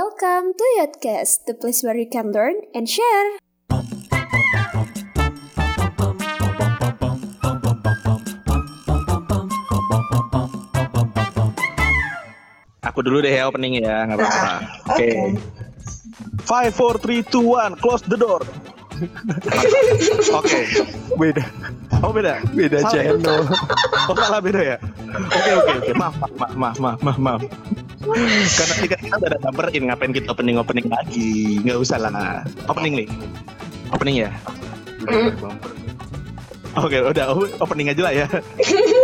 Welcome to Yotcast, the place where you can learn and share. Aku dulu deh ya opening ya, nggak apa-apa. Oke. Oke. Five, four, three, two, one, close the door. Oke. beda Oh beda. beda Salah ya? channel Oh salah beda ya. Oke oke oke. Maaf maaf maaf maaf maaf maaf. Karena kan kita udah ada numberin ngapain kita opening opening lagi. Nggak usah lah. Opening nih. Opening ya. Oke, udah opening aja lah ya.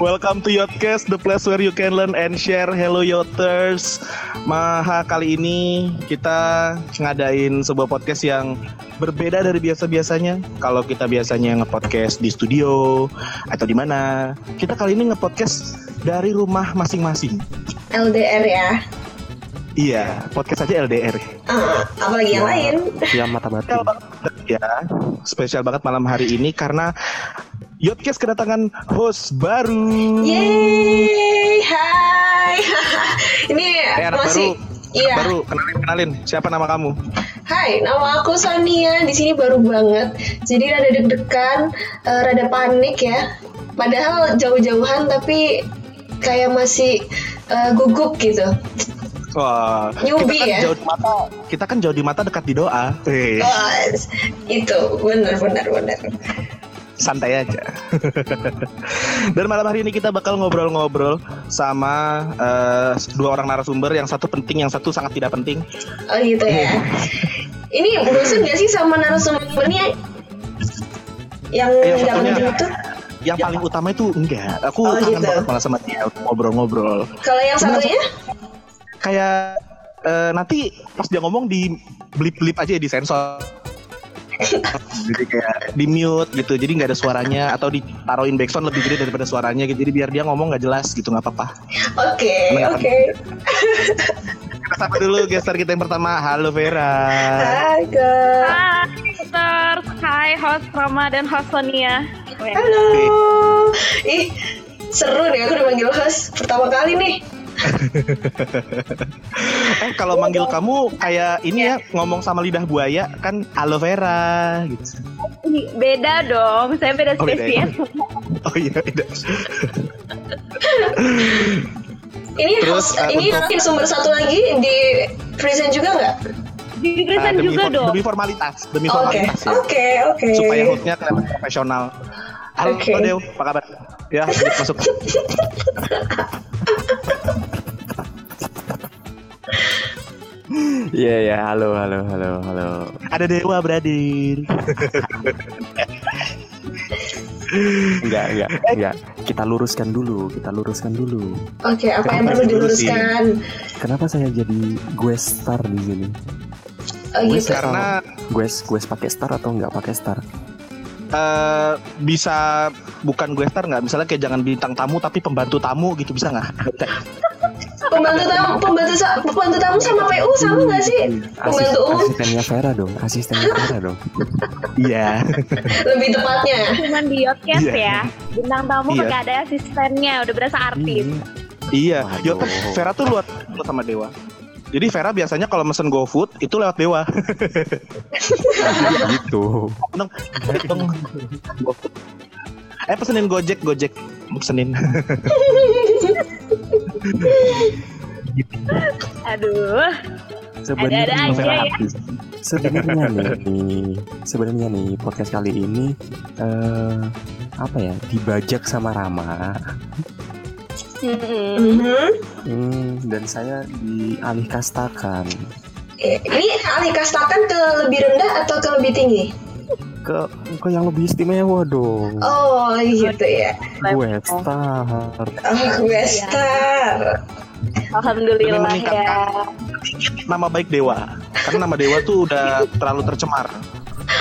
Welcome to Yotcast, the place where you can learn and share. Hello Yoters. Maha kali ini kita ngadain sebuah podcast yang berbeda dari biasa-biasanya. Kalau kita biasanya nge-podcast di studio atau di mana, kita kali ini nge-podcast dari rumah masing-masing. LDR ya. Iya, podcast aja LDR. Ah, apalagi yang lain. yang mata batin ya, spesial banget malam hari ini karena Yotcast kedatangan host baru. Yeay, hai. Ini Eh, anak masih baru, Iya. baru kenalin kenalin siapa nama kamu? Hai, nama aku Sonia. Di sini baru banget. Jadi rada deg-degan, eh, rada panik ya. Padahal jauh-jauhan tapi kayak masih eh, gugup gitu. Wah, Newbie kita kan ya? jauh di mata, kita kan jauh di mata dekat di doa. Eh, Wah, itu benar benar benar. Santai aja. Dan malam hari ini kita bakal ngobrol-ngobrol sama eh, dua orang narasumber, yang satu penting, yang satu sangat tidak penting. Oh gitu ya. Ini bosan gak sih sama narasumbernya yang Eh, yang nggak penting itu? Yang paling utama itu enggak. Aku Oh, kangen gitu. banget malah sama dia ngobrol-ngobrol. Kalau yang Cuman satunya? Kayak eh, nanti pas dia ngomong di blip-blip aja ya, di sensor. jadi kayak di mute gitu jadi nggak ada suaranya atau ditaruhin backsound lebih gede daripada suaranya gitu jadi biar dia ngomong nggak jelas gitu nggak apa-apa Oke, Kenapa? oke. kita sapa dulu gestar kita yang pertama halo Vera Hai, Kak. Hai. Hai, host Rama dan host Sonia. Halo. Ih, seru nih aku dipanggil host pertama kali nih. eh kalau manggil kamu kayak ini ya ngomong sama lidah buaya kan aloe vera gitu Beda dong, saya beda Oh, beda ya? spesies. oh iya tidak Ini Terus, uh, ini untuk- sumber satu lagi di present juga nggak? Di Ah, present demi, juga for- dong. demi formalitas demi Oke, formalitas ya oke, oke. supaya hostnya kelihatan profesional halo Oke. Dew apa kabar ya masuk iya ya halo halo halo halo. Ada Dewa Bradir enggak enggak enggak. Kita luruskan dulu kita luruskan dulu. Oke, apa yang Kenapa perlu dulu sih? diluruskan? kenapa saya jadi gue star di sini? Oh Gue gitu. karena gue gue pakai star atau nggak pakai star? Eh bisa bukan gue star nggak? Misalnya kayak jangan bintang tamu tapi pembantu tamu gitu bisa nggak Pembantu tamu, pembantu, sa- pembantu tamu sama PU sama nggak sih? Pembantu umum asistennya Vera dong asistennya Vera dong iya lebih tepatnya. Cuman di Yotcast Iya. ya. Bintang tamu Iya. kagak ada asistennya, udah berasa artis. iya Waduh. yo Vera tuh luat luat sama Dewa jadi Vera biasanya kalau mesen GoFood itu lewat Dewa. gitu dong. GoFood. Eh pesenin Gojek, Gojek pesenin. Aduh, Ada-ada aja ya. sebenarnya nih sebenarnya nih podcast kali ini eh apa ya dibajak sama Rama Mm-mm. Mhm. Hmm, dan saya dialih kastakan Eh, Ini alih kastakan ke lebih rendah atau ke lebih tinggi? Ke ke yang lebih istimewa dong. Oh gitu ya. Gue star. Oh gue star. Alhamdulillah Demi ya. Nama baik Dewa. Karena nama Dewa tuh udah terlalu tercemar.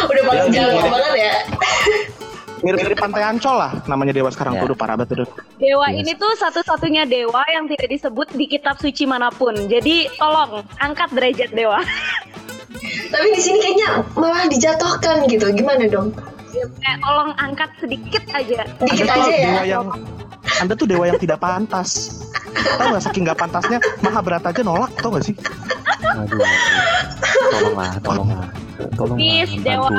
Udah paling Ya, jago mirip. banget ya. Mirip-mirip Pantai Ancol lah namanya Dewa sekarang Ya. tuh udah parah banget udah. Dewa Yes. ini tuh satu-satunya dewa yang tidak disebut di kitab suci mana pun. Jadi tolong angkat derajat dewa. Tapi di sini kayaknya malah dijatuhkan gitu. Gimana dong? Eh, tolong angkat sedikit aja. Dikit Anda tuh aja ya. Dewa yang Anda tuh dewa yang tidak pantas. Tahu nggak saking nggak pantasnya Mahabharata aja nolak tau gak sih? Aduh, tolonglah, tolonglah, tolonglah Please, bantu,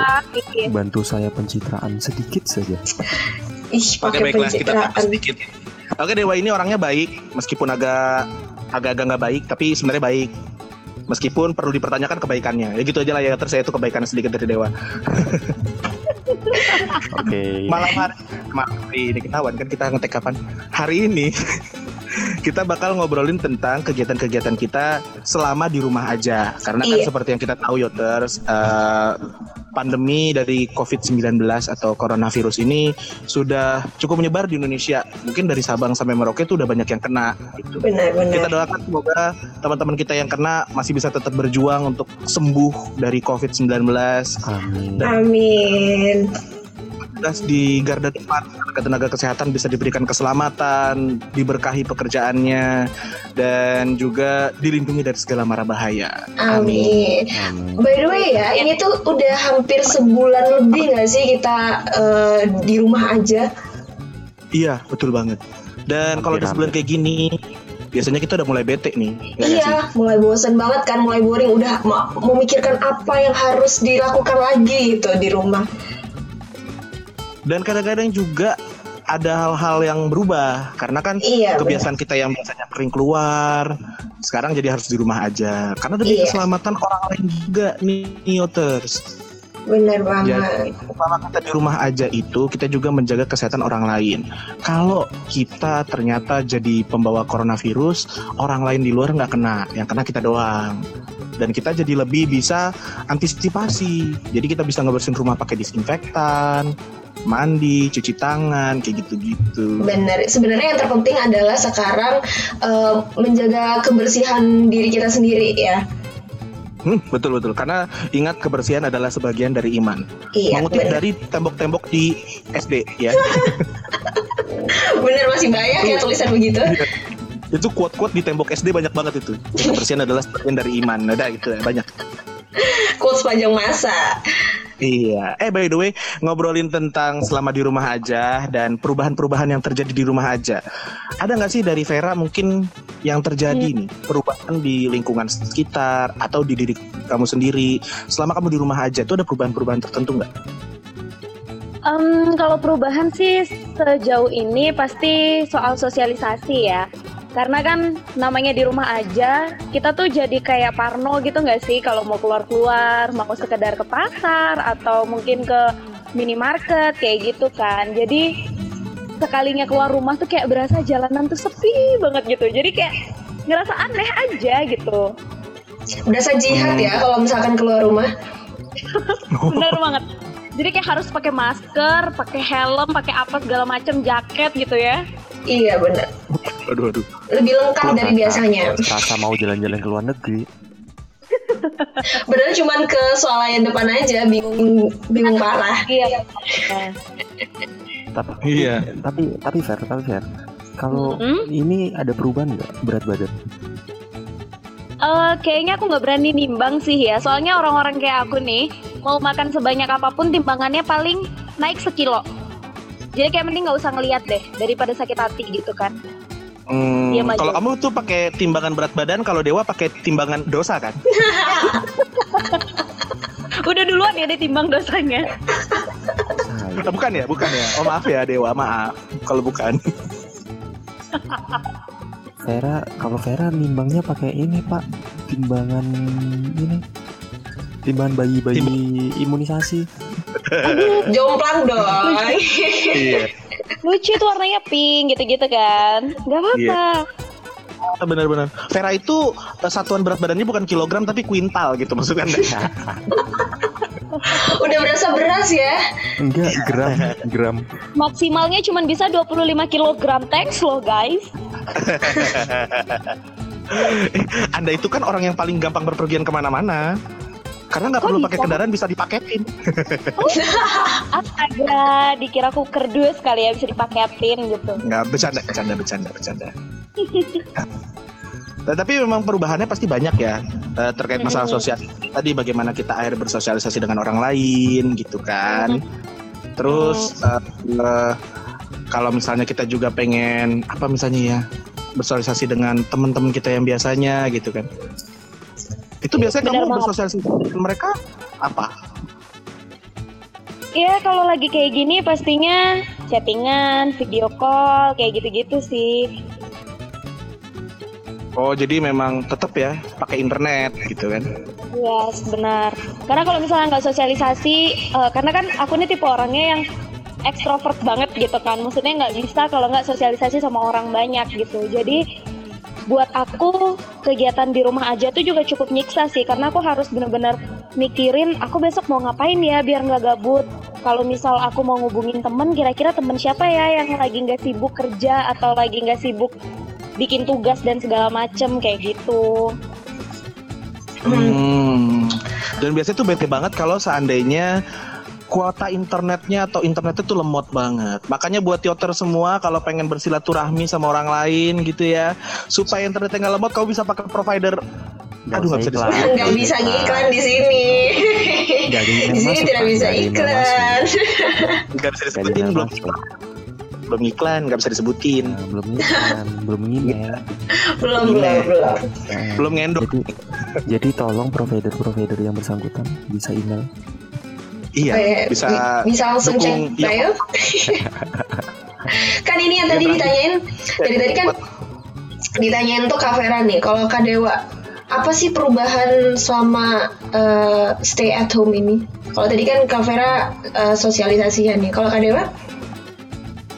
bantu saya pencitraan sedikit saja. Ih, Oke pakai baiklah kita pencitraan. sedikit. Oke Dewa ini orangnya baik meskipun agak agak-agak nggak baik tapi sebenarnya baik. Meskipun perlu dipertanyakan kebaikannya. Ya gitu aja lah ya terus saya itu kebaikan sedikit dari Dewa. Oke. Malam hari, malam hari ini ketahuan kan kita ngetek kapan? Hari ini kita bakal ngobrolin tentang kegiatan-kegiatan kita selama di rumah aja. Karena kan Iya. seperti yang kita tahu Yoters, eh, pandemi dari COVID-19 atau coronavirus ini sudah cukup menyebar di Indonesia. Mungkin dari Sabang sampai Merauke itu udah banyak yang kena. Gitu. Benar, Kita benar. doakan semoga teman-teman kita yang kena masih bisa tetap berjuang untuk sembuh dari COVID-19 Amin. Amin. Tugas di garda depan tenaga-tenaga kesehatan bisa diberikan keselamatan, diberkahi pekerjaannya, dan juga dilindungi dari segala mara bahaya. Amin. Amin. By the way ya, ini tuh udah hampir sebulan lebih nggak sih kita eh, di rumah aja? Iya, betul banget. Dan kalau di Hampir, sebulan kayak gini, biasanya kita udah mulai bete nih. ya? Iya, mulai bosan banget kan, mulai boring. Udah memikirkan apa yang harus dilakukan lagi gitu di rumah. Dan kadang-kadang juga ada hal-hal yang berubah karena kan Iya, kebiasaan kita yang biasanya sering keluar sekarang jadi harus di rumah aja karena demi Iya. keselamatan orang lain juga nih Yoters. Bener banget. Jadi selama kita di rumah aja itu kita juga menjaga kesehatan orang lain. Kalau kita ternyata jadi pembawa coronavirus, orang lain di luar nggak kena, yang kena kita doang. Dan kita jadi lebih bisa antisipasi. Jadi kita bisa ngebersihin rumah pakai disinfektan, mandi, cuci tangan, kayak gitu-gitu. Bener. Sebenarnya yang terpenting adalah sekarang eh, menjaga kebersihan diri kita sendiri ya. Hmm, betul betul. Karena ingat kebersihan adalah sebagian dari iman. Iya, Mengutip bener. dari tembok-tembok di SD ya. Bener masih banyak ya tulisan begitu. Itu quote-quote di tembok SD banyak banget itu. Yang kebersihan adalah sebagian dari iman. Ada itu ya, banyak. Quotes sepanjang masa. Iya. Eh by the way, ngobrolin tentang selama di rumah aja dan perubahan-perubahan yang terjadi di rumah aja. Ada nggak sih dari Vera mungkin yang terjadi nih perubahan di lingkungan sekitar atau di diri kamu sendiri selama kamu di rumah aja itu ada perubahan-perubahan tertentu nggak? Em, kalau perubahan sih sejauh ini pasti soal sosialisasi ya. Karena kan namanya di rumah aja, kita tuh jadi kayak parno gitu nggak sih kalau mau keluar-keluar, mau sekedar ke pasar atau mungkin ke minimarket kayak gitu kan. Jadi sekalinya keluar rumah tuh kayak berasa jalanan tuh sepi banget gitu. Jadi kayak ngerasa aneh aja gitu. Berasa jihad ya kalau misalkan keluar rumah. Bener banget. Jadi kayak harus pakai masker, pakai helm, pakai apa segala macam jaket gitu ya. Iya bener. Aduh aduh. Lebih lengkap dari biasanya. Rasa mau jalan-jalan ke luar negeri. Padahal cuman ke swalayan depan aja, bingung bingung parah. Iya. Tapi, Iya. tapi, tapi fair, tapi fair. Kalau Hmm? ini ada perubahan nggak berat badan? Eh, kayaknya aku nggak berani nimbang sih ya. Soalnya orang-orang kayak aku nih mau makan sebanyak apa pun timbangannya paling naik sekilo. Jadi kayak mending nggak usah ngeliat deh daripada sakit hati gitu kan. Hmm, kalau kamu tuh pakai timbangan berat badan, kalau Dewa pakai timbangan dosa kan? Udah duluan ya ditimbang dosanya. Nah, bukan ya, bukan ya. Oh maaf ya Dewa, maaf. Kalau bukan. Vera, kalau Vera nimbangnya pakai ini pak, timbangan ini, timbangan bayi-bayi imunisasi. Jomplang dong. iya. Lucu tuh warnanya pink gitu-gitu kan. Gak apa-apa. Benar-benar. Vera itu eh, satuan berat badannya bukan kilogram tapi kuintal gitu maksudnya. Udah berasa beras ya. Enggak, gram, gram. Maksimalnya cuma bisa 25 kg. Thanks loh guys. Anda itu kan orang yang paling gampang berpergian ke mana-mana. Karena nggak perlu pakai kendaraan bisa dipaketin. Astaga, dikira aku kerdus kali ya bisa dipaketin gitu. Nggak bercanda, bercanda, bercanda, bercanda. Nah, tapi memang perubahannya pasti banyak ya eh, terkait masalah sosial. Tadi bagaimana kita akhir bersosialisasi dengan orang lain gitu kan. Terus eh, eh, kalau misalnya kita juga pengen apa misalnya ya bersosialisasi dengan teman-teman kita yang biasanya gitu kan. Itu biasanya Benar kamu banget. bersosialisasi mereka apa? Iya kalau lagi kayak gini pastinya chattingan, video call, kayak gitu-gitu sih. Oh jadi memang tetap ya pakai internet gitu kan? Yes, benar. Karena kalau misalnya nggak sosialisasi, eh, karena kan aku nih tipe orangnya yang ekstrovert banget gitu kan. Maksudnya nggak bisa kalau nggak sosialisasi sama orang banyak gitu. Jadi buat aku kegiatan di rumah aja tuh juga cukup nyiksa sih. Karena aku harus bener-bener mikirin aku besok mau ngapain ya biar nggak gabut. Kalau misal aku mau ngubungin temen, kira-kira temen siapa ya yang lagi nggak sibuk kerja atau lagi nggak sibuk bikin tugas dan segala macem kayak gitu. Hmm. Dan biasanya tuh bete banget kalau seandainya kuota internetnya atau internetnya tuh lemot banget. Makanya buat yoter semua kalau pengen bersilaturahmi sama orang lain gitu ya, supaya internetnya nggak lemot, kau bisa pakai provider. Aduh nggak bisa disebut. nggak bisa ngiklan di sini yang di sini masuk, tidak bisa iklan Nggak bisa disebutin belum masuk. belum iklan, nggak bisa disebutin. Nah, belum iklan, belum email. belum belum belum Nah, Belum ngendok. Jadi, jadi tolong provider-provider yang bersangkutan bisa email. Iya, bisa bi- bisa langsung cek dukung- iya. Kan ini yang tadi Iya, ditanyain dari tadi kan ditanyain tuh Kak Vera nih kalau Kak Dewa apa sih perubahan selama eh, stay at home ini? Kalau tadi kan Kak Vera eh, sosialisasinya nih. Kalau Kak Dewa?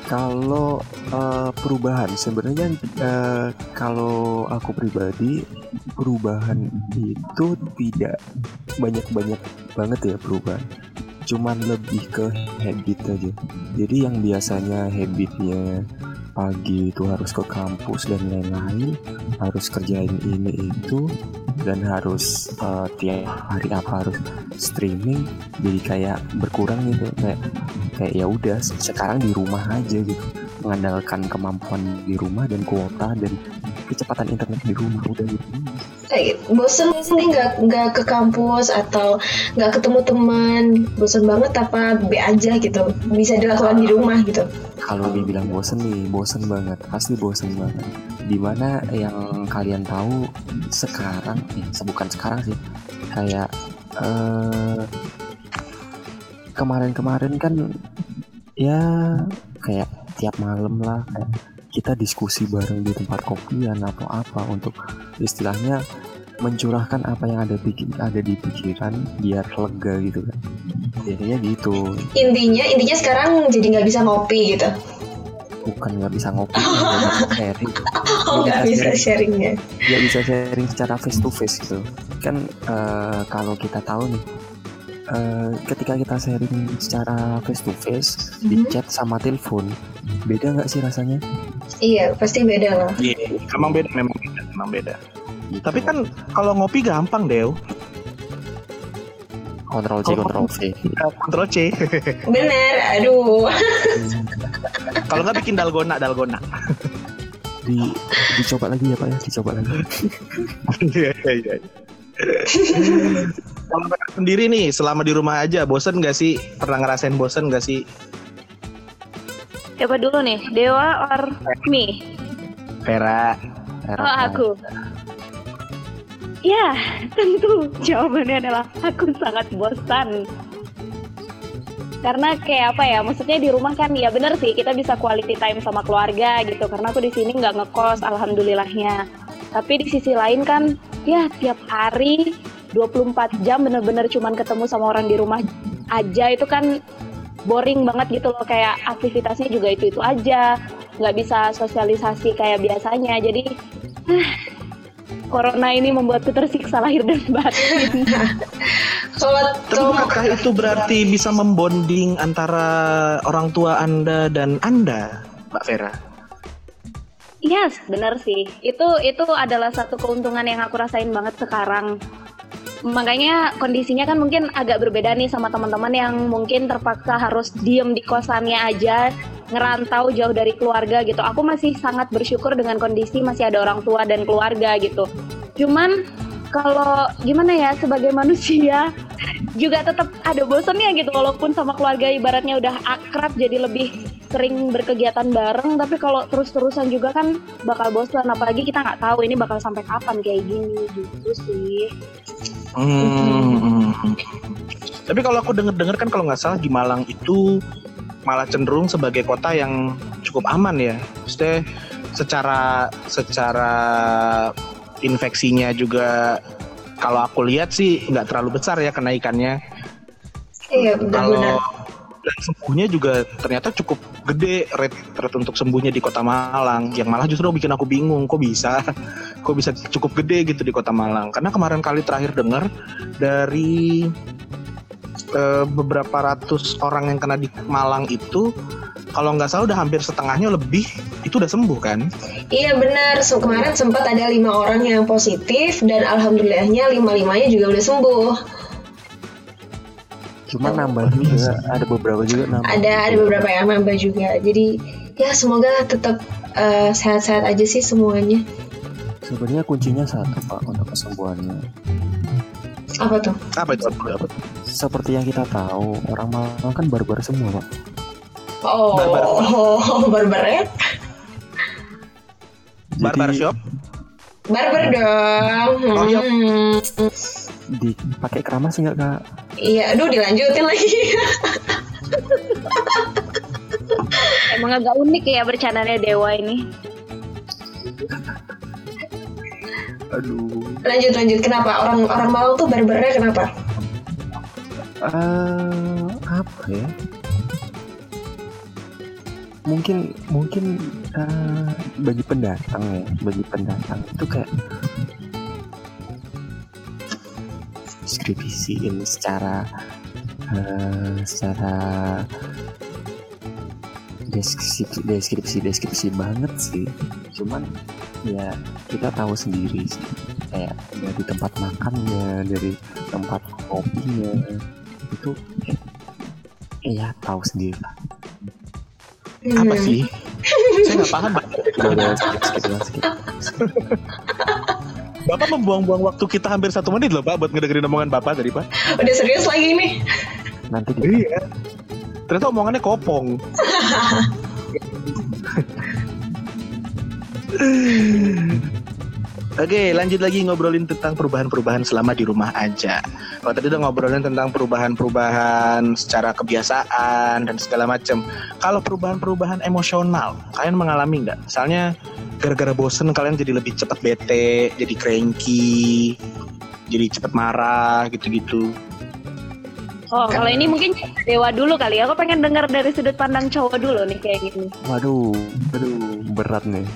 Kalau eh, perubahan sebenarnya eh, kalau aku pribadi perubahan itu tidak banyak-banyak banget ya perubahan. Cuman lebih ke habit aja. Jadi yang biasanya habitnya pagi itu harus ke kampus dan lain-lain, harus kerjain ini itu dan harus eh, tiap hari apa harus streaming jadi kayak berkurang gitu kayak kayak ya udah sekarang di rumah aja gitu mengandalkan kemampuan di rumah dan kuota dan kecepatan internet di rumah. Udah gitu. Kayak bosen nih nggak nggak ke kampus atau nggak ketemu teman. Bosen banget apa B aja gitu. Bisa dilakukan di rumah gitu. Kalau dibilang bosen nih bosen banget. Pasti bosen banget. Di mana yang kalian tahu sekarang eh, bukan sekarang sih kayak eh, kemarin-kemarin kan ya kayak tiap malam lah kayak kita diskusi bareng di tempat kopian atau apa untuk istilahnya mencurahkan apa yang ada pikir ada di pikiran biar lega gitu kan. Jadinya gitu. Intinya intinya sekarang jadi nggak bisa ngopi gitu. Bukan nggak bisa ngopi nggak bisa sharing. Oh nggak bisa sharingnya nggak bisa sharing secara face to face gitu. Kan eh, kalau kita tahu nih eh, ketika kita sharing secara face to face di Mhm. chat sama telepon beda nggak sih rasanya iya pasti beda lah Iya, emang beda, memang beda, memang beda. Gitu. Tapi kan kalau ngopi gampang, Dew. kontrol C kontrol V Kontrol C. bener aduh kalau nggak bikin dalgona, dalgona. di dicoba lagi ya pak ya dicoba lagi Iya, iya, iya. Sendiri nih, selama di rumah aja, bosen nggak sih? Pernah ngerasain bosen nggak sih? Siapa dulu nih? Dewa or me? Vera. Oh aku. Ya, tentu jawabannya adalah aku sangat bosan. Karena kayak apa ya, maksudnya di rumah kan ya bener sih kita bisa quality time sama keluarga gitu. Karena aku di sini nggak ngekos, alhamdulillahnya. Tapi di sisi lain kan, ya tiap hari 24 jam bener-bener cuman ketemu sama orang di rumah aja. Itu kan boring banget gitu loh. Kayak aktivitasnya juga itu itu aja. Nggak bisa sosialisasi kayak biasanya. Jadi ah, corona ini membuatku tersiksa lahir dan batin. Kalau Tapi kalau apakah itu berarti bisa membonding antara orang tua Anda dan Anda, Mbak Vera? Yes bener sih. Itu itu adalah satu keuntungan yang aku rasain banget sekarang. Makanya kondisinya kan mungkin agak berbeda nih sama teman-teman yang mungkin terpaksa harus diem di kosannya aja ngerantau jauh dari keluarga gitu. Aku masih sangat bersyukur dengan kondisi masih ada orang tua dan keluarga gitu. Cuman kalau gimana ya sebagai manusia juga tetap ada bosannya gitu walaupun sama keluarga ibaratnya udah akrab jadi lebih sering berkegiatan bareng tapi kalau terus-terusan juga kan bakal bosan apalagi kita nggak tahu ini bakal sampai kapan kayak gini gitu sih Hmm. Tapi kalau aku denger-dengar kan kalau nggak salah di Malang itu malah cenderung sebagai kota yang cukup aman ya. Maksudnya secara secara infeksinya juga kalau aku lihat sih nggak terlalu besar ya kenaikannya. Iya Kalau benar-benar. dan sembuhnya juga ternyata cukup gede rate, rate untuk sembuhnya di kota Malang yang malah justru bikin aku bingung kok bisa kok bisa cukup gede gitu di kota Malang karena kemarin kali terakhir dengar dari eh, beberapa ratus orang yang kena di Malang itu kalau nggak salah udah hampir setengahnya lebih itu udah sembuh kan Iya benar. So, kemarin sempat ada lima orang yang positif dan alhamdulillahnya lima limanya juga udah sembuh. Cuma nambah juga, ada beberapa juga nambah. Ada ada beberapa yang nambah juga. Jadi ya semoga tetap eh, sehat-sehat aja sih semuanya. Sebenarnya kuncinya satu pak untuk kesembuhannya. Apa tuh? apa itu apa itu? Seperti yang kita tahu, orang Malang kan barbar semua pak. Oh, Barbar. oh, barbar ya? barbar shop Barbar dong. Oh, iya. Hmm. Dipakai keramas nggak kak? Iya, aduh dilanjutin lagi. emang agak unik ya bercandanya dewa ini Aduh. lanjut lanjut. Kenapa orang orang Malang tuh barbarnya kenapa? eh apa ya? Mungkin mungkin eh, bagi pendatang ya, bagi pendatang itu kayak deskripsiin secara eh, secara deskripsi deskripsi deskripsi banget sih. Cuman ya kita tahu sendiri sih kayak dari tempat makannya, dari tempat kopinya itu eh, ya tahu sendiri lah. apa Hmm. sih saya nggak paham Pak. Udah, udah, skip, skip, skip, skip. Bapak membuang-buang waktu kita hampir satu menit loh Pak buat ngedengerin omongan Bapak tadi Pak. Udah serius lagi nih. Nanti di Iya. Ternyata omongannya kopong. Oke, lanjut lagi ngobrolin tentang perubahan-perubahan selama di rumah aja. Kalau tadi udah ngobrolin tentang perubahan-perubahan secara kebiasaan dan segala macam. Kalau perubahan-perubahan emosional, kalian mengalami nggak? Misalnya gara-gara bosen kalian jadi lebih cepat bete, jadi cranky, jadi cepat marah gitu-gitu. Oh kalau ini mungkin dewa dulu kali ya aku pengen dengar dari sudut pandang cowok dulu nih kayak gini Waduh, aduh, berat nih.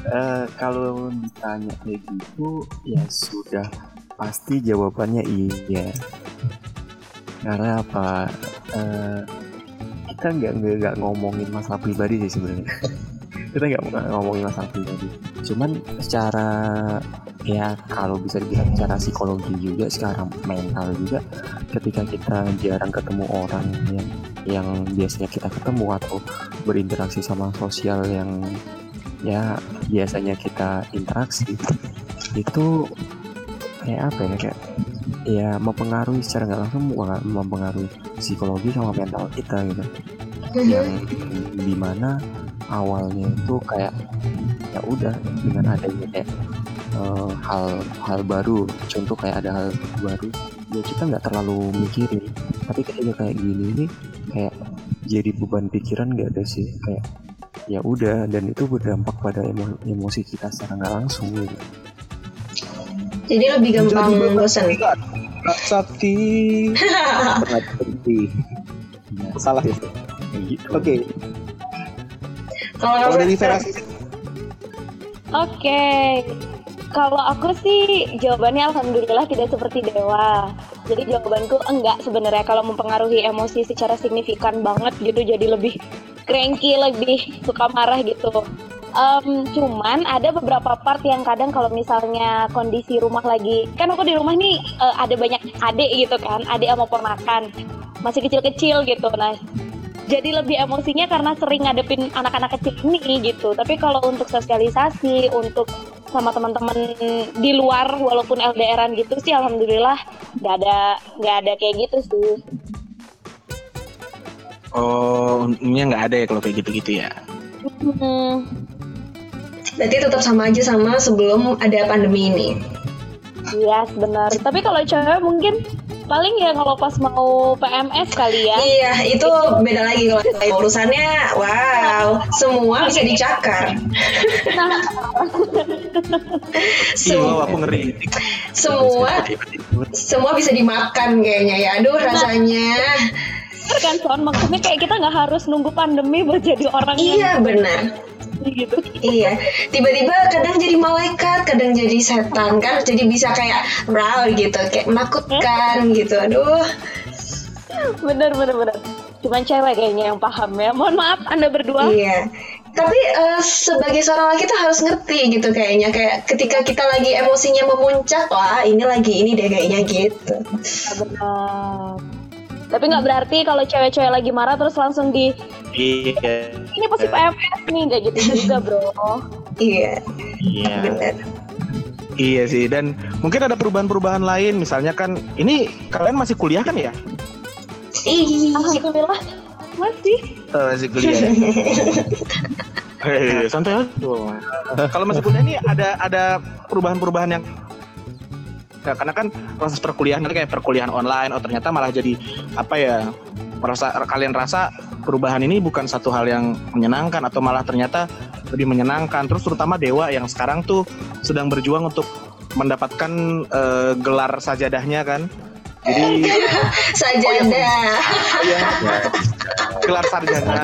Eh, kalau ditanya kayak gitu, ya sudah pasti jawabannya iya. Karena apa? Eh, kita nggak nggak nggak ngomongin masalah pribadi sih sebenarnya. Kita nggak nggak ngomongin masalah pribadi. Cuman secara ya kalau bisa dibilang secara psikologi juga sekarang mental juga ketika kita jarang ketemu orang yang yang biasanya kita ketemu atau berinteraksi sama sosial yang ya biasanya kita interaksi itu kayak apa ya kayak ya mempengaruhi secara nggak langsung mem- mempengaruhi psikologi sama mental kita gitu yang di mana awalnya itu kayak ya udah dengan adanya kayak eh, hal hal baru contoh kayak ada hal baru ya kita nggak terlalu mikirin tapi ketika kayak gini nih kayak jadi beban pikiran nggak ada sih kayak ya udah dan itu berdampak pada emo- emosi kita secara nggak langsung gitu. Jadi lebih gampang Jadi bosan. Sakti. Berarti Salah ya. gitu. Oke. Kalau dari Vera Oke, kalau aku sih jawabannya alhamdulillah tidak seperti dewa. Jadi jawabanku enggak sebenarnya kalau mempengaruhi emosi secara signifikan banget gitu. Jadi lebih cranky, lebih suka marah gitu. Em, cuman ada beberapa part yang kadang kalau misalnya kondisi rumah lagi kan aku di rumah nih eh, ada banyak adik gitu kan adik sama ponakan. Masih kecil-kecil gitu. Nah jadi lebih emosinya karena sering ngadepin anak-anak kecil ini gitu. Tapi kalau untuk sosialisasi, untuk sama teman-teman di luar walaupun LDRan gitu sih alhamdulillah nggak ada nggak ada kayak gitu sih. Oh, untungnya nggak ada ya kalau kayak gitu-gitu ya. Hmm, Berarti tetap sama aja sama sebelum ada pandemi ini. yes benar. Tapi kalau cewek mungkin paling ya kalau pas mau PMS kali ya. Iya, itu beda lagi kalau urusannya. Wow, semua bisa dicakar. Nah, Iya, Semua, aku ngeri. semua, semua bisa dimakan kayaknya ya. Aduh, rasanya. kan Son, maksudnya kayak kita nggak harus nunggu pandemi buat jadi orang Iya, benar. Gitu. Iya, tiba-tiba kadang jadi malaikat, kadang jadi setan kan, jadi bisa kayak raw gitu, kayak menakutkan gitu. Aduh, Bener bener bener. Cuman cewek kayaknya yang paham ya. Mohon maaf Anda berdua. iya. Tapi eh, sebagai seorang laki kita harus ngerti gitu kayaknya, kayak ketika kita lagi emosinya memuncak, wah ini lagi ini deh kayaknya gitu. Benar. Tapi nggak berarti kalau cewek-cewek lagi marah terus langsung di Iya. ini pasti PMS nih nggak gitu juga bro. Iya, Iya. benar. Iya sih dan mungkin ada perubahan-perubahan lain misalnya kan ini kalian masih kuliah kan ya? Ih, Alhamdulillah masih. Eh, masih kuliah. Hei, santai aja. Kalau masih kuliah ini ada ada perubahan-perubahan yang Nah, karena kan proses perkuliahan kayak perkuliahan online, oh ternyata malah jadi apa ya? Merasa kalian rasa perubahan ini bukan satu hal yang menyenangkan atau malah ternyata lebih menyenangkan. Terus terutama Dewa yang sekarang tuh sedang berjuang untuk mendapatkan eh, gelar sajadahnya kan. Jadi sajadah. ya, gelar sarjana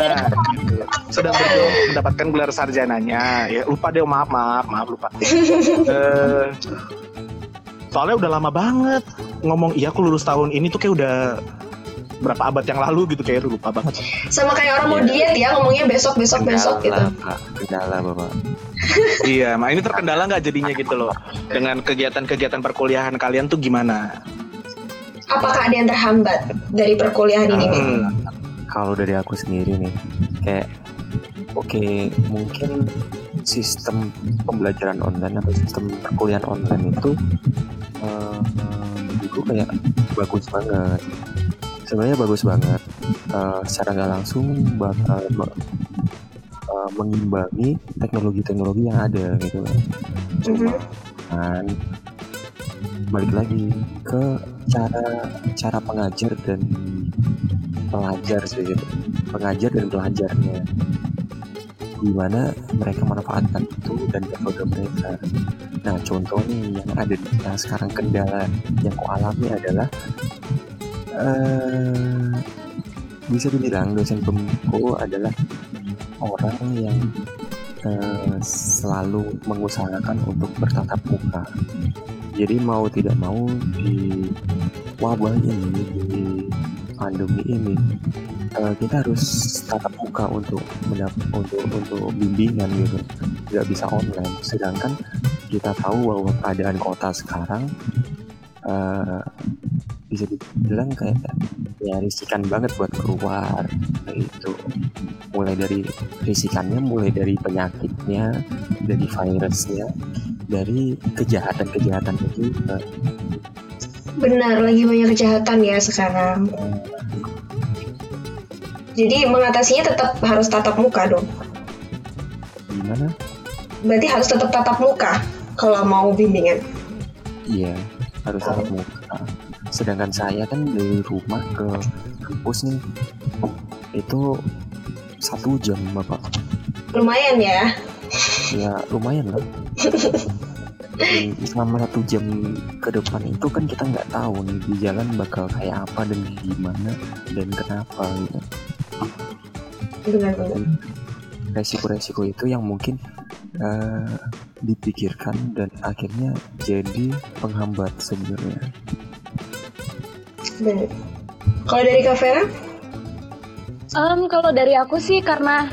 gitu. sedang berjuang mendapatkan gelar sarjananya ya lupa deh maaf maaf maaf lupa Eh, soalnya udah lama banget ngomong iya aku lulus tahun ini tuh kayak udah berapa abad yang lalu gitu kayak lupa banget Sama kayak orang mau diet ya, ngomongnya besok besok besok gitu. Kendala, Pak. Kendala, Bapak. iya mak ini terkendala nggak jadinya gitu loh dengan kegiatan-kegiatan perkuliahan kalian tuh gimana Apakah ada yang terhambat dari perkuliahan ini nih? Hmm, Kalau dari aku sendiri nih, kayak oke mungkin sistem pembelajaran online atau sistem perkuliahan online itu eh, menurutku kayak bagus banget. Sebenarnya bagus banget. Eh, secara nggak langsung bakal eh, mengimbangi teknologi-teknologi yang ada gitu. Kan balik lagi ke cara cara pengajar dan pelajar sih gitu. pengajar dan pelajarnya gimana mereka manfaatkan itu dan metode mereka nah contoh nih yang ada di sekarang kendala yang ku alami adalah eh bisa dibilang dosen pembimbingku adalah orang yang eh, selalu mengusahakan untuk bertatap muka. Jadi mau tidak mau di wabah ini di pandemi ini eh, kita harus tatap muka untuk mendap- untuk untuk bimbingan gitu. Nggak bisa online. Sedangkan kita tahu bahwa keadaan kota sekarang bisa dibilang kayak ya risikan banget buat keluar itu mulai dari risikannya mulai dari penyakitnya dari virusnya dari kejahatan-kejahatan itu. Benar, lagi banyak kejahatan ya sekarang. Jadi mengatasinya tetap harus tatap muka dong. gimana Berarti harus tetap tatap muka kalau mau bimbingan. iya harus tatap muka sedangkan saya kan dari rumah ke kampus nih. Itu satu jam bapak. Lumayan ya. ya lumayan lah. Selama satu jam ke depan itu kan kita nggak tahu nih di jalan bakal kayak apa dan gimana dan kenapa gitu. Resiko-resiko itu yang mungkin eh, dipikirkan dan akhirnya jadi penghambat sebenarnya Benar. Kalau dari Kak Vera? Em, kalau dari aku sih karena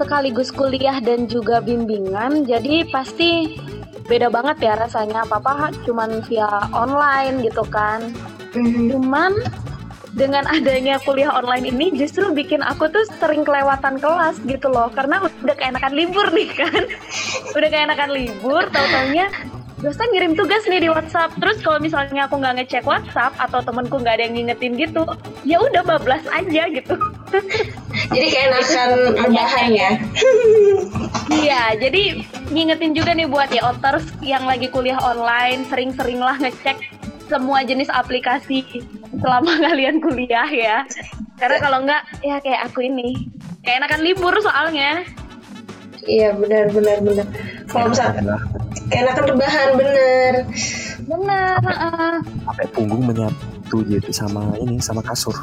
sekaligus kuliah dan juga bimbingan, jadi pasti beda banget ya rasanya. Apa-apa cuman via online gitu kan. Mhm. Cuman dengan adanya kuliah online ini justru bikin aku tuh sering kelewatan kelas gitu loh. Karena udah keenakan libur nih kan. udah keenakan libur, tau-taunya dosen ngirim tugas nih di WhatsApp. Terus kalau misalnya aku nggak ngecek WhatsApp atau temenku nggak ada yang ngingetin gitu, ya udah bablas aja gitu. Jadi keenakan rebahan ya. Iya, jadi ngingetin juga nih buat ya otters yang lagi kuliah online, sering-seringlah ngecek semua jenis aplikasi selama kalian kuliah ya. Karena kalau enggak, ya kayak aku ini. Kayak enakan libur soalnya. Iya benar benar benar. Kalau misalkan Keenakan rebahan bener. Bener. sampai punggung menyatu gitu sama ini sama kasur.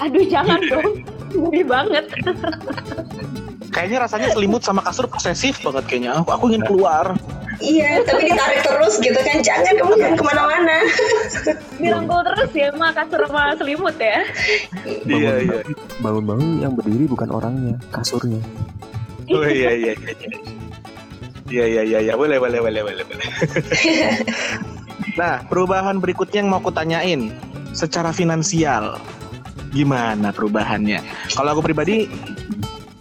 Aduh, jangan dong. Ngeri banget. Kayaknya rasanya selimut sama kasur posesif banget kayaknya. Aku, aku ingin keluar. Iya, tapi ditarik terus gitu kan. Jangan kamu jangan ke mana-mana. Dirangkul terus ya sama kasur sama selimut ya. Iya iya. Bangun-bangun yang berdiri bukan orangnya, kasurnya. Oh iya iya. iya. Iya iya iya iya. Boleh boleh boleh boleh boleh. nah perubahan berikutnya yang mau aku tanyain. Secara finansial gimana perubahannya? Kalau aku pribadi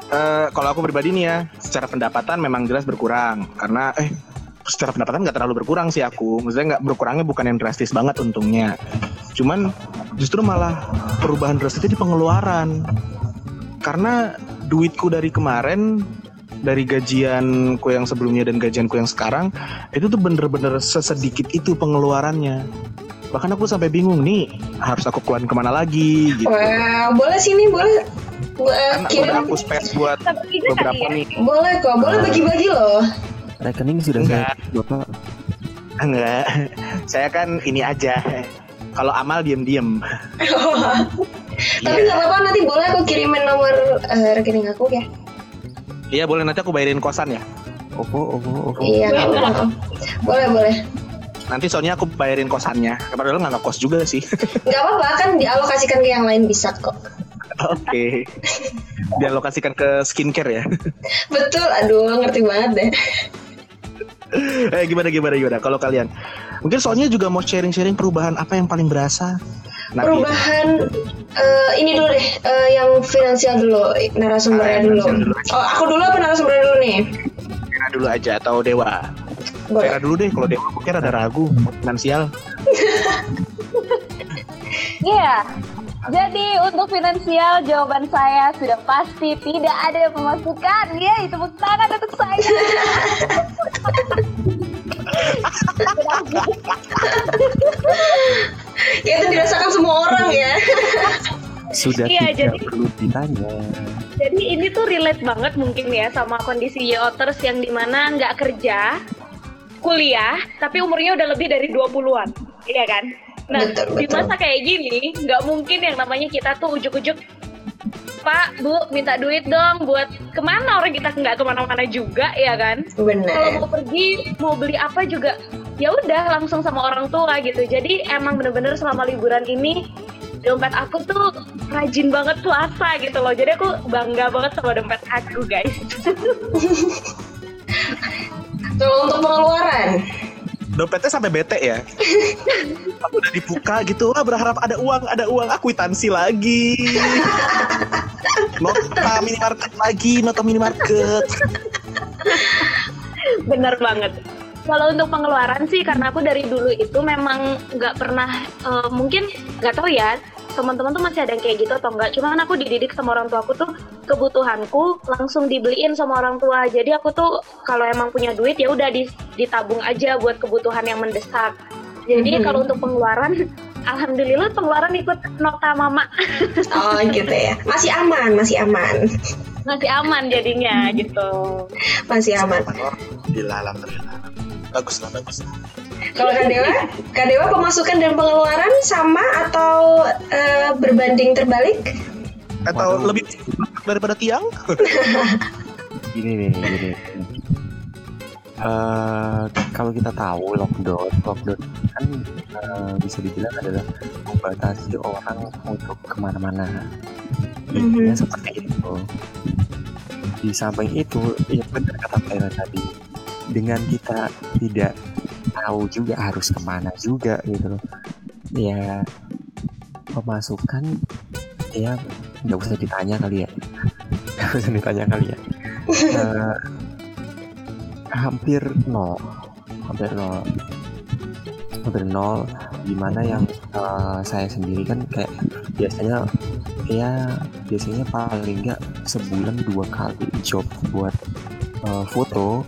eh kalau aku pribadi nih ya secara pendapatan memang jelas berkurang. Karena eh secara pendapatan nggak terlalu berkurang sih aku. Maksudnya nggak berkurangnya bukan yang drastis banget untungnya. Cuman justru malah perubahan drastisnya di pengeluaran. Karena duitku dari kemarin dari gajianku yang sebelumnya dan gajianku yang sekarang itu tuh bener-bener sesedikit itu pengeluarannya bahkan aku sampai bingung nih harus aku keluarin ke mana lagi gitu Wah, boleh sini boleh. Eh, karena kirim. udah aku space buat juga beberapa ya. nih Boleh kok, boleh bagi-bagi loh. Rekening sudah Enggak. saya bapak enggak saya kan ini aja kalau amal diem-diem Tapi nggak apa-apa nanti boleh aku kirimin nomor eh, rekening aku ya. Iya boleh nanti aku bayarin kosan ya. OVO OVO OVO Iya, nggak apa-apa. Boleh boleh. Nanti soalnya aku bayarin kosannya. Padahal nggak ngekos juga sih. Nggak apa-apa kan dialokasikan ke yang lain bisa kok. Oke. Dialokasikan ke skincare ya. Betul, aduh ngerti banget deh. eh gimana gimana gimana kalau kalian? Mungkin soalnya juga mau sharing-sharing perubahan apa yang paling berasa. Nah, Perubahan eh, ini dulu deh, eh, yang finansial dulu, narasumbernya yang dulu. Oh, aku dulu apa narasumbernya dulu nih? Vera dulu aja atau Dewa? Vera Boleh. dulu deh. Kalau Dewa mungkin ada ragu finansial. Iya. Jadi untuk finansial jawaban saya sudah pasti tidak ada pemasukan. Yeay, tepuk tangan untuk saya. Ya itu dirasakan semua orang ya. sudah Iya, tidak jadi- perlu ditanya. Jadi ini tuh relate banget mungkin ya sama kondisi Yoters yang di mana nggak kerja, kuliah, tapi umurnya udah lebih dari 20-an. Iya kan? Nah, Betul, di betul. masa kayak gini, nggak mungkin yang namanya kita tuh ujuk-ujuk Pak, Bu, minta duit dong buat ke mana orang kita nggak ke mana-mana juga, ya kan? Kalau Bener. mau pergi, mau beli apa juga, ya udah langsung sama orang tua gitu. Jadi emang bener-bener selama liburan ini dompet aku tuh rajin banget puasa gitu loh. Jadi aku bangga banget sama dompet aku guys. Kalau untuk pengeluaran, Dompetnya sampai bete ya. Aku udah dibuka gitu, wah berharap ada uang, ada uang, aku kwitansi lagi. Nota minimarket lagi, nota minimarket. Bener banget. Kalau untuk pengeluaran sih karena aku dari dulu itu memang nggak pernah eh, mungkin nggak tahu ya teman-teman tuh masih ada yang kayak gitu atau enggak. Cuman aku dididik sama orang tua aku tuh kebutuhanku langsung dibeliin sama orang tua. Jadi aku tuh kalau emang punya duit ya udah di- ditabung aja buat kebutuhan yang mendesak. Jadi Mhm. kalau untuk pengeluaran Alhamdulillah pengeluaran ikut nota mama oh gitu ya. Masih aman, masih aman, masih aman jadinya gitu. masih aman. Alhamdulillah, alhamdulillah. Bagus lah, bagus. Kalau Kak Dewa, Kak Dewa pemasukan dan pengeluaran sama atau eh, berbanding terbalik? Atau Waduh. lebih daripada tiang? Gini nih, gini. Eh, kalau kita tahu lockdown, lockdown kan eh, bisa dibilang adalah membatasi orang untuk ke mana-mana. Intinya Mhm. seperti itu. Di samping itu, ya benar kata Vera tadi. Dengan kita tidak tahu juga harus ke mana juga gitu loh. Ya pemasukan ya nggak usah ditanya kali ya. Nggak usah ditanya kali ya. Eh, hampir nol, hampir nol, hampir nol. Di mana yang eh, saya sendiri kan kayak biasanya ya biasanya paling nggak sebulan dua kali job buat uh, foto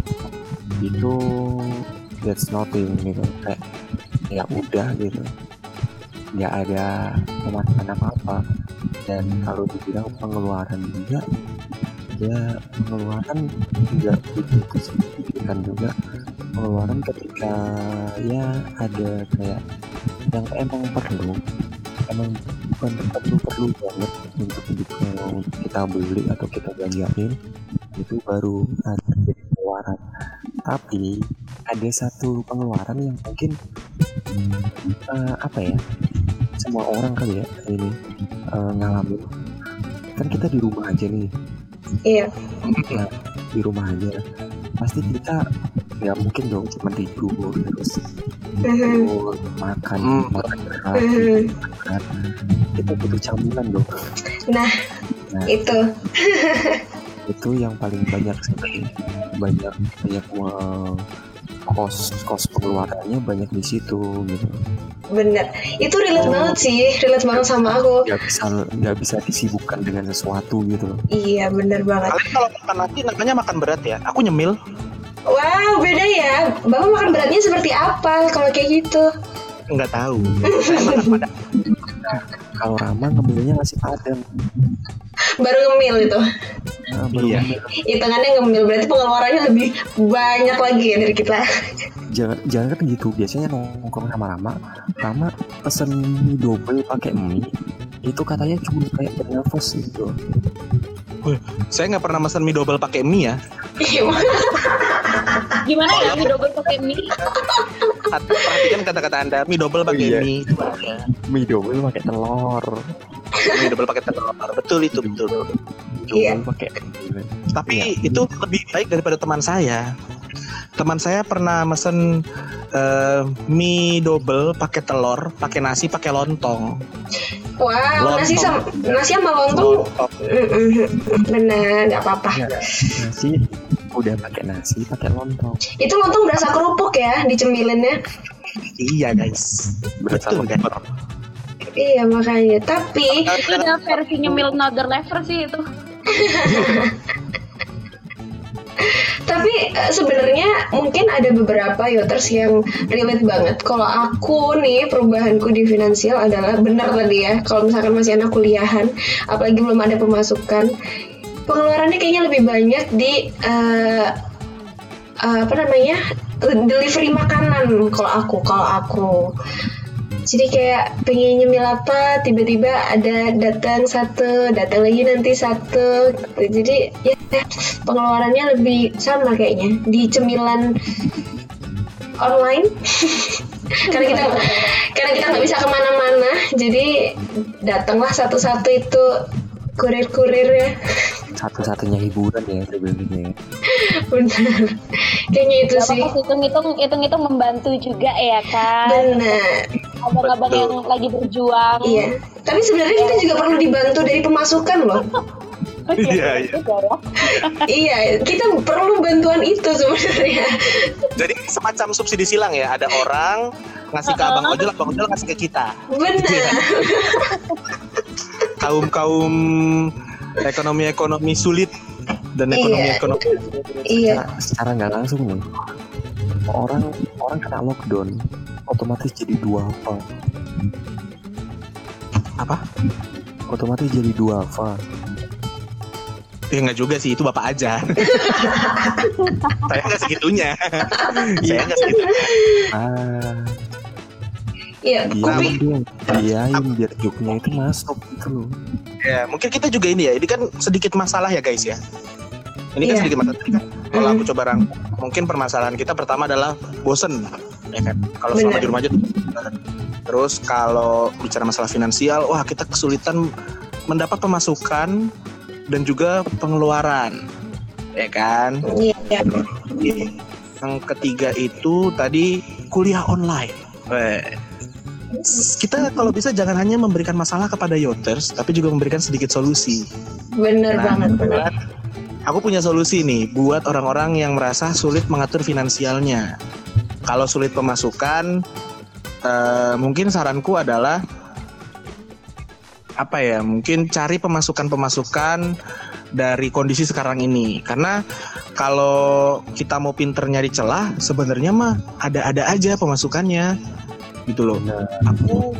itu that's nothing gitu. Kayak ya udah gitu. Nggak ada pemasukan apa apa dan kalau dibilang pengeluaran juga ya pengeluaran juga begitu signifikan juga. Pengeluaran ketika ya ada kayak yang emang perlu emang bukan perlu perlu banget untuk untuk kita beli atau kita belanjain itu baru ada pengeluaran. Tapi ada satu pengeluaran yang mungkin uh, apa ya semua orang kali ya ini uh, ngalamin kan kita di rumah aja nih Iya. nah, di rumah aja pasti kita nggak mungkin dong cuma tidur terus tidur makan Hmm. makan berat makan kita butuh camilan dong Nah, Nah. itu. itu yang paling banyak sih banyak banyak uh, kos kos pengeluarannya banyak di situ gitu Bener. Itu relate Oh. banget sih. Relate banget sama aku. nggak bisa nggak bisa disibukkan dengan sesuatu gitu Iya, bener banget. Kalian kalau makan nasi namanya makan berat ya. Aku nyemil. Wow, beda ya. Bapak makan beratnya seperti apa kalau kayak gitu? Nggak tahu. Kalau Rama ngemilnya nasi padang Baru ngemil itu. nah, baru Iya. ngemil. Hitungannya ngemil berarti pengeluarannya lebih banyak lagi ya dari kita. jangan jangan kan gitu biasanya nongkrong sama Rama Rama pesen mie double pakai mie itu katanya cuma kayak bernafas gitu Saya nggak pernah pesan mie double pakai mie ya. Gimana ya mie double pakai mie? Perhatikan kata-kata Anda, mie double pakai Iya. mie. Mie double pakai telur Mie double pakai telur. Betul itu, betul. double Iya. pakai Tapi Iya. itu lebih baik daripada teman saya. Teman saya pernah mesen eh, mie double pakai telur, pakai nasi, pakai lontong. Wow, nasi sama nasi sama lontong. Lontong. Bener, nggak apa-apa. Iya. nasi udah pakai nasi pakai lontong Itu lontong berasa kerupuk ya dicemilinnya. Iya guys. berasa Betul, kan? Iya makanya. Tapi Itu udah versinya Milk Nugget Lever sih itu. tapi eh, sebenarnya mungkin ada beberapa yoters yang relate banget. Kalau aku nih perubahanku di finansial adalah benar tadi ya. Kalau misalkan masih anak kuliahan, apalagi belum ada pemasukan, pengeluarannya kayaknya lebih banyak di eh, eh, apa namanya delivery makanan. Kalau aku, kalau aku. Jadi kayak pengen nyemil apa, tiba-tiba ada datang satu, datang lagi nanti satu. Jadi ya pengeluarannya lebih sama kayaknya di cemilan online. karena kita karena kita nggak bisa ke mana-mana, jadi datanglah satu-satu itu kurir-kurir ya. satu-satunya hiburan ya sebenarnya Benar. Kayaknya itu Gak sih. hitung-hitung hitung-hitung membantu juga ya kan. Benar. Abang-abang yang lagi berjuang. Iya. Tapi sebenarnya kita juga perlu dibantu dari pemasukan loh. Iya, iya. Juga ya. iya, kita perlu bantuan itu sebenarnya. Jadi semacam subsidi silang ya. Ada orang ngasih ke abang ojol, abang ojol ngasih ke kita. Benar. Kaum kaum ekonomi-ekonomi sulit dan Iya. ekonomi-ekonomi Iya. Nah, secara nggak langsung nih orang orang kena lockdown otomatis jadi dua apa apa? otomatis jadi dua apa Ya nggak juga sih, itu bapak aja. Saya nggak segitunya. Saya nggak segitunya. ah Iya, diain kupik. dong diain biar joknya itu masuk gitu loh Ya, mungkin kita juga ini ya. Ini kan sedikit masalah ya guys ya. Ini kan Iya. sedikit masalah. Kalau aku coba rangkum, mungkin permasalahan kita pertama adalah bosen, ya kan? Kalau selama di rumah aja. Terus kalau bicara masalah finansial, wah kita kesulitan mendapat pemasukan dan juga pengeluaran, ya kan? Iya. Yang ketiga itu tadi kuliah online. Weh. Kita kalau bisa jangan hanya memberikan masalah kepada yoters, tapi juga memberikan sedikit solusi. Bener Nah, banget, bener. Aku punya solusi nih buat orang-orang yang merasa sulit mengatur finansialnya. Kalau sulit pemasukan, eh, mungkin saranku adalah apa ya mungkin cari pemasukan-pemasukan dari kondisi sekarang ini karena kalau kita mau pinter nyari celah sebenarnya mah ada-ada aja pemasukannya gitu loh. Aku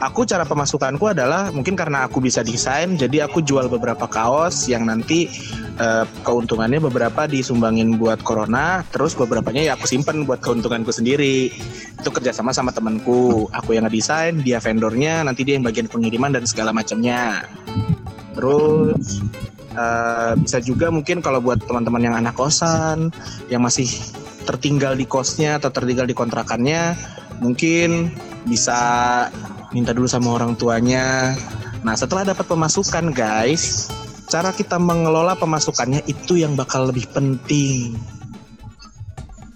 aku cara pemasukanku adalah mungkin karena aku bisa desain jadi aku jual beberapa kaos yang nanti eh, keuntungannya beberapa disumbangin buat corona terus beberapanya ya aku simpen buat keuntunganku sendiri. Itu kerjasama sama temanku. Aku yang ngedesain dia vendornya nanti dia yang bagian pengiriman dan segala macamnya. Terus eh, bisa juga mungkin kalau buat teman-teman yang anak kosan yang masih tertinggal di kosnya atau tertinggal di kontrakannya mungkin bisa minta dulu sama orang tuanya. Nah, setelah dapat pemasukan, guys, cara kita mengelola pemasukannya itu yang bakal lebih penting.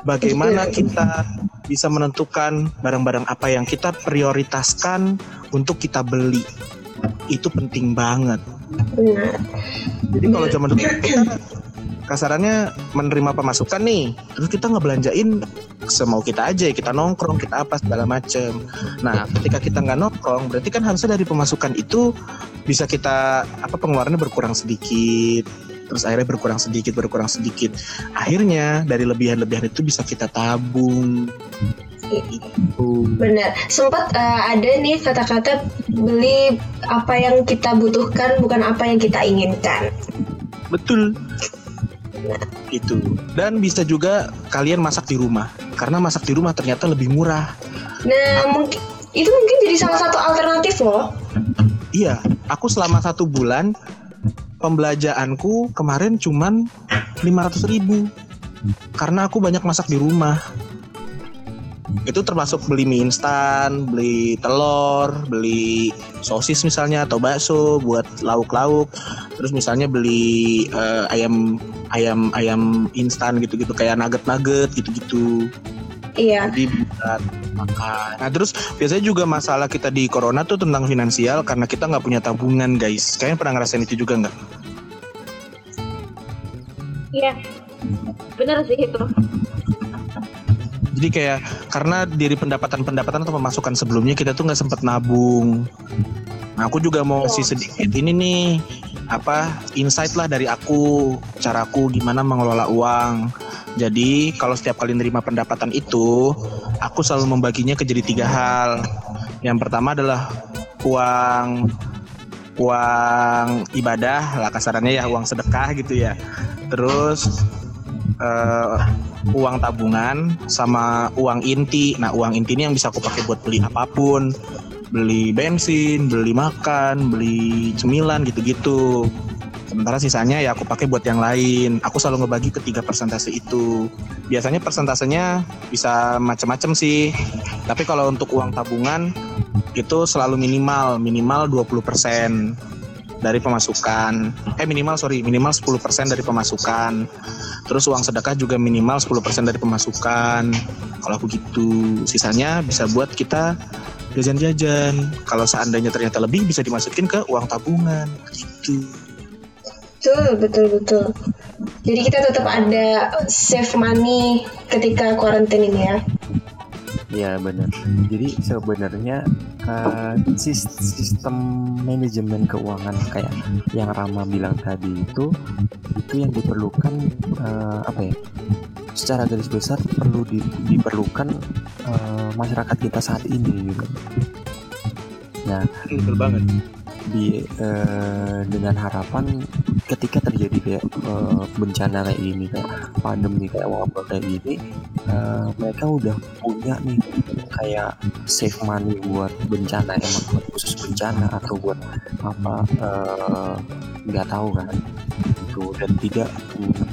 Bagaimana kita bisa menentukan barang-barang apa yang kita prioritaskan untuk kita beli. Itu penting banget. Benar. Jadi kalau zaman dulu kita kasarannya menerima pemasukan nih, terus kita ngebelanjain semau kita aja, kita nongkrong, kita apa segala macem. Nah, ketika kita nggak nongkrong, berarti kan harusnya dari pemasukan itu bisa kita apa pengeluarannya berkurang sedikit, terus akhirnya berkurang sedikit, berkurang sedikit. Akhirnya dari lebihan-lebihan itu bisa kita tabung. Gitu. Benar. Sempat eh, ada nih kata-kata beli apa yang kita butuhkan bukan apa yang kita inginkan. Betul. Itu. Dan bisa juga kalian masak di rumah. Karena masak di rumah ternyata lebih murah. Nah, mungkin itu mungkin jadi salah satu alternatif loh. Iya, aku selama satu bulan pembelajaranku kemarin cuman 500 ribu karena aku banyak masak di rumah. Itu termasuk beli mie instan, beli telur, beli sosis misalnya atau bakso buat lauk-lauk. Terus misalnya beli eh, ayam ayam ayam instan gitu-gitu kayak nugget-nugget gitu-gitu. Iya. Jadi buat makan. Nah terus biasanya juga masalah kita di corona tuh tentang finansial karena kita nggak punya tabungan guys. Kalian pernah ngerasain itu juga nggak? Iya. Bener sih itu. Jadi kayak karena dari pendapatan-pendapatan atau pemasukan sebelumnya kita tuh nggak sempat nabung. Nah aku juga mau ngasih sedikit ini nih apa insight lah dari aku caraku gimana mengelola uang. Jadi kalau setiap kali nerima pendapatan itu, aku selalu membaginya ke jadi tiga hal. Yang pertama adalah uang uang ibadah lah kasarannya ya uang sedekah gitu ya. Terus eh, uang tabungan sama uang inti. Nah uang inti ini yang bisa aku pakai buat beli apa pun, beli bensin, beli makan, beli cemilan gitu-gitu. Sementara sisanya ya aku pakai buat yang lain. Aku selalu ngebagi ke tiga persentase itu. Biasanya persentasenya bisa macam-macam sih. Tapi kalau untuk uang tabungan itu selalu minimal, minimal 20% dari pemasukan. Eh minimal sorry, minimal 10% dari pemasukan. Terus uang sedekah juga minimal 10% dari pemasukan. Kalau aku gitu, sisanya bisa buat kita jajan-jajan. Kalau seandainya ternyata lebih bisa dimasukin ke uang tabungan gitu. Betul, betul, betul. Jadi kita tetap ada save money ketika quarantine ini ya. Ya benar. Jadi sebenarnya uh, sis- sistem manajemen keuangan kayak yang Rama bilang tadi itu itu yang diperlukan uh, apa ya? Secara garis besar perlu di- diperlukan uh, masyarakat kita saat ini gitu. Nah, Betul banget. Di eh, dengan harapan ketika terjadi kayak eh, bencana kayak ini kayak pandemi kayak wabah kayak gini eh, mereka udah punya nih kayak save money buat bencana emang buat khusus bencana atau buat apa eh, nggak tahu kan itu dan tidak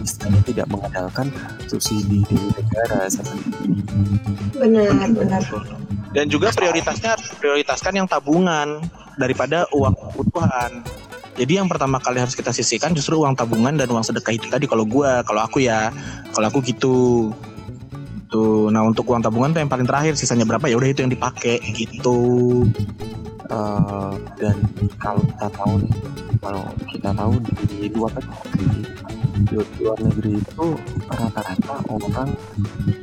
istilahnya tidak mengandalkan subsidi dari negara seperti ini. Benar, benar. Dan juga prioritasnya prioritaskan yang tabungan daripada uang kebutuhan. Jadi yang pertama kali harus kita sisihkan justru uang tabungan dan uang sedekah itu tadi kalau gua, kalau aku ya, kalau aku gitu. Tuh, nah untuk uang tabungan tuh yang paling terakhir sisanya berapa ya udah itu yang dipakai gitu. Eh, dan kalau kita tahu nih kalau kita tahu di luar negeri di luar negeri itu rata-rata orang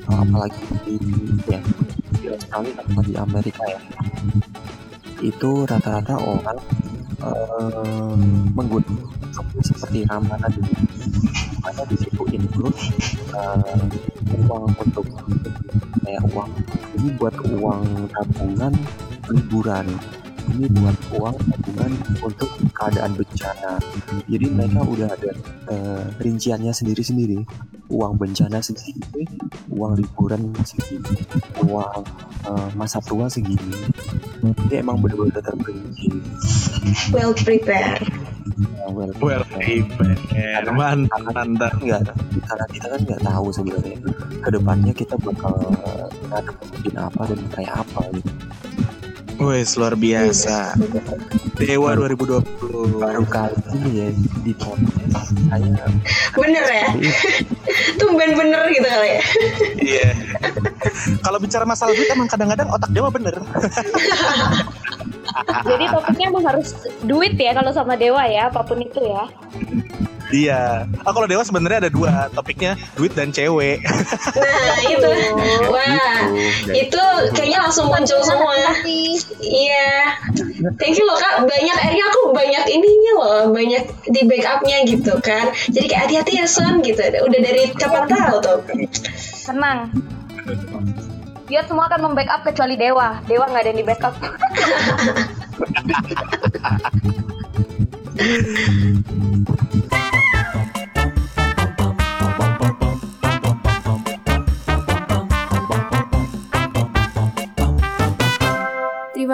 apalagi di atau di Amerika ya itu rata-rata orang uh, menggunakan seperti ramalan ini mana di situ include uh, uang untuk kayak uang ini buat uang tabungan liburan ini buat uang tabungan untuk keadaan bencana. Jadi mereka udah ada uh, rinciannya sendiri-sendiri. Uang bencana segini uang liburan segini uang uh, masa tua segini. Jadi emang benar-benar terperinci. Well prepared. Well, Well, prepared. Mantap. nggak karena kita kan nggak tahu sebenarnya. Ke depannya kita bakal ngadepin apa dan kayak apa gitu Wes luar biasa. Dewa 2020. baru kali ini ya di podcast saya bener ya tumben bener gitu kali ya Iya. Kalau bicara masalah duit emang kadang-kadang otak dewa bener. Jadi topiknya emang harus duit ya kalau sama dewa ya, apa pun itu ya. Iya. Oh, kalau dewa sebenarnya ada dua topiknya duit dan cewek. nah itu wah itu kayaknya langsung muncul semua iya thank you loh kak banyak akhirnya aku banyak ininya loh banyak di backupnya gitu kan jadi kayak hati-hati ya son gitu udah dari kapan tahu tuh Tenang. Dia semua akan membackup kecuali dewa. Dewa nggak ada yang di backup.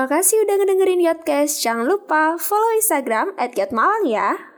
Terima kasih udah ngedengerin Yotcast. Jangan lupa follow Instagram at ya.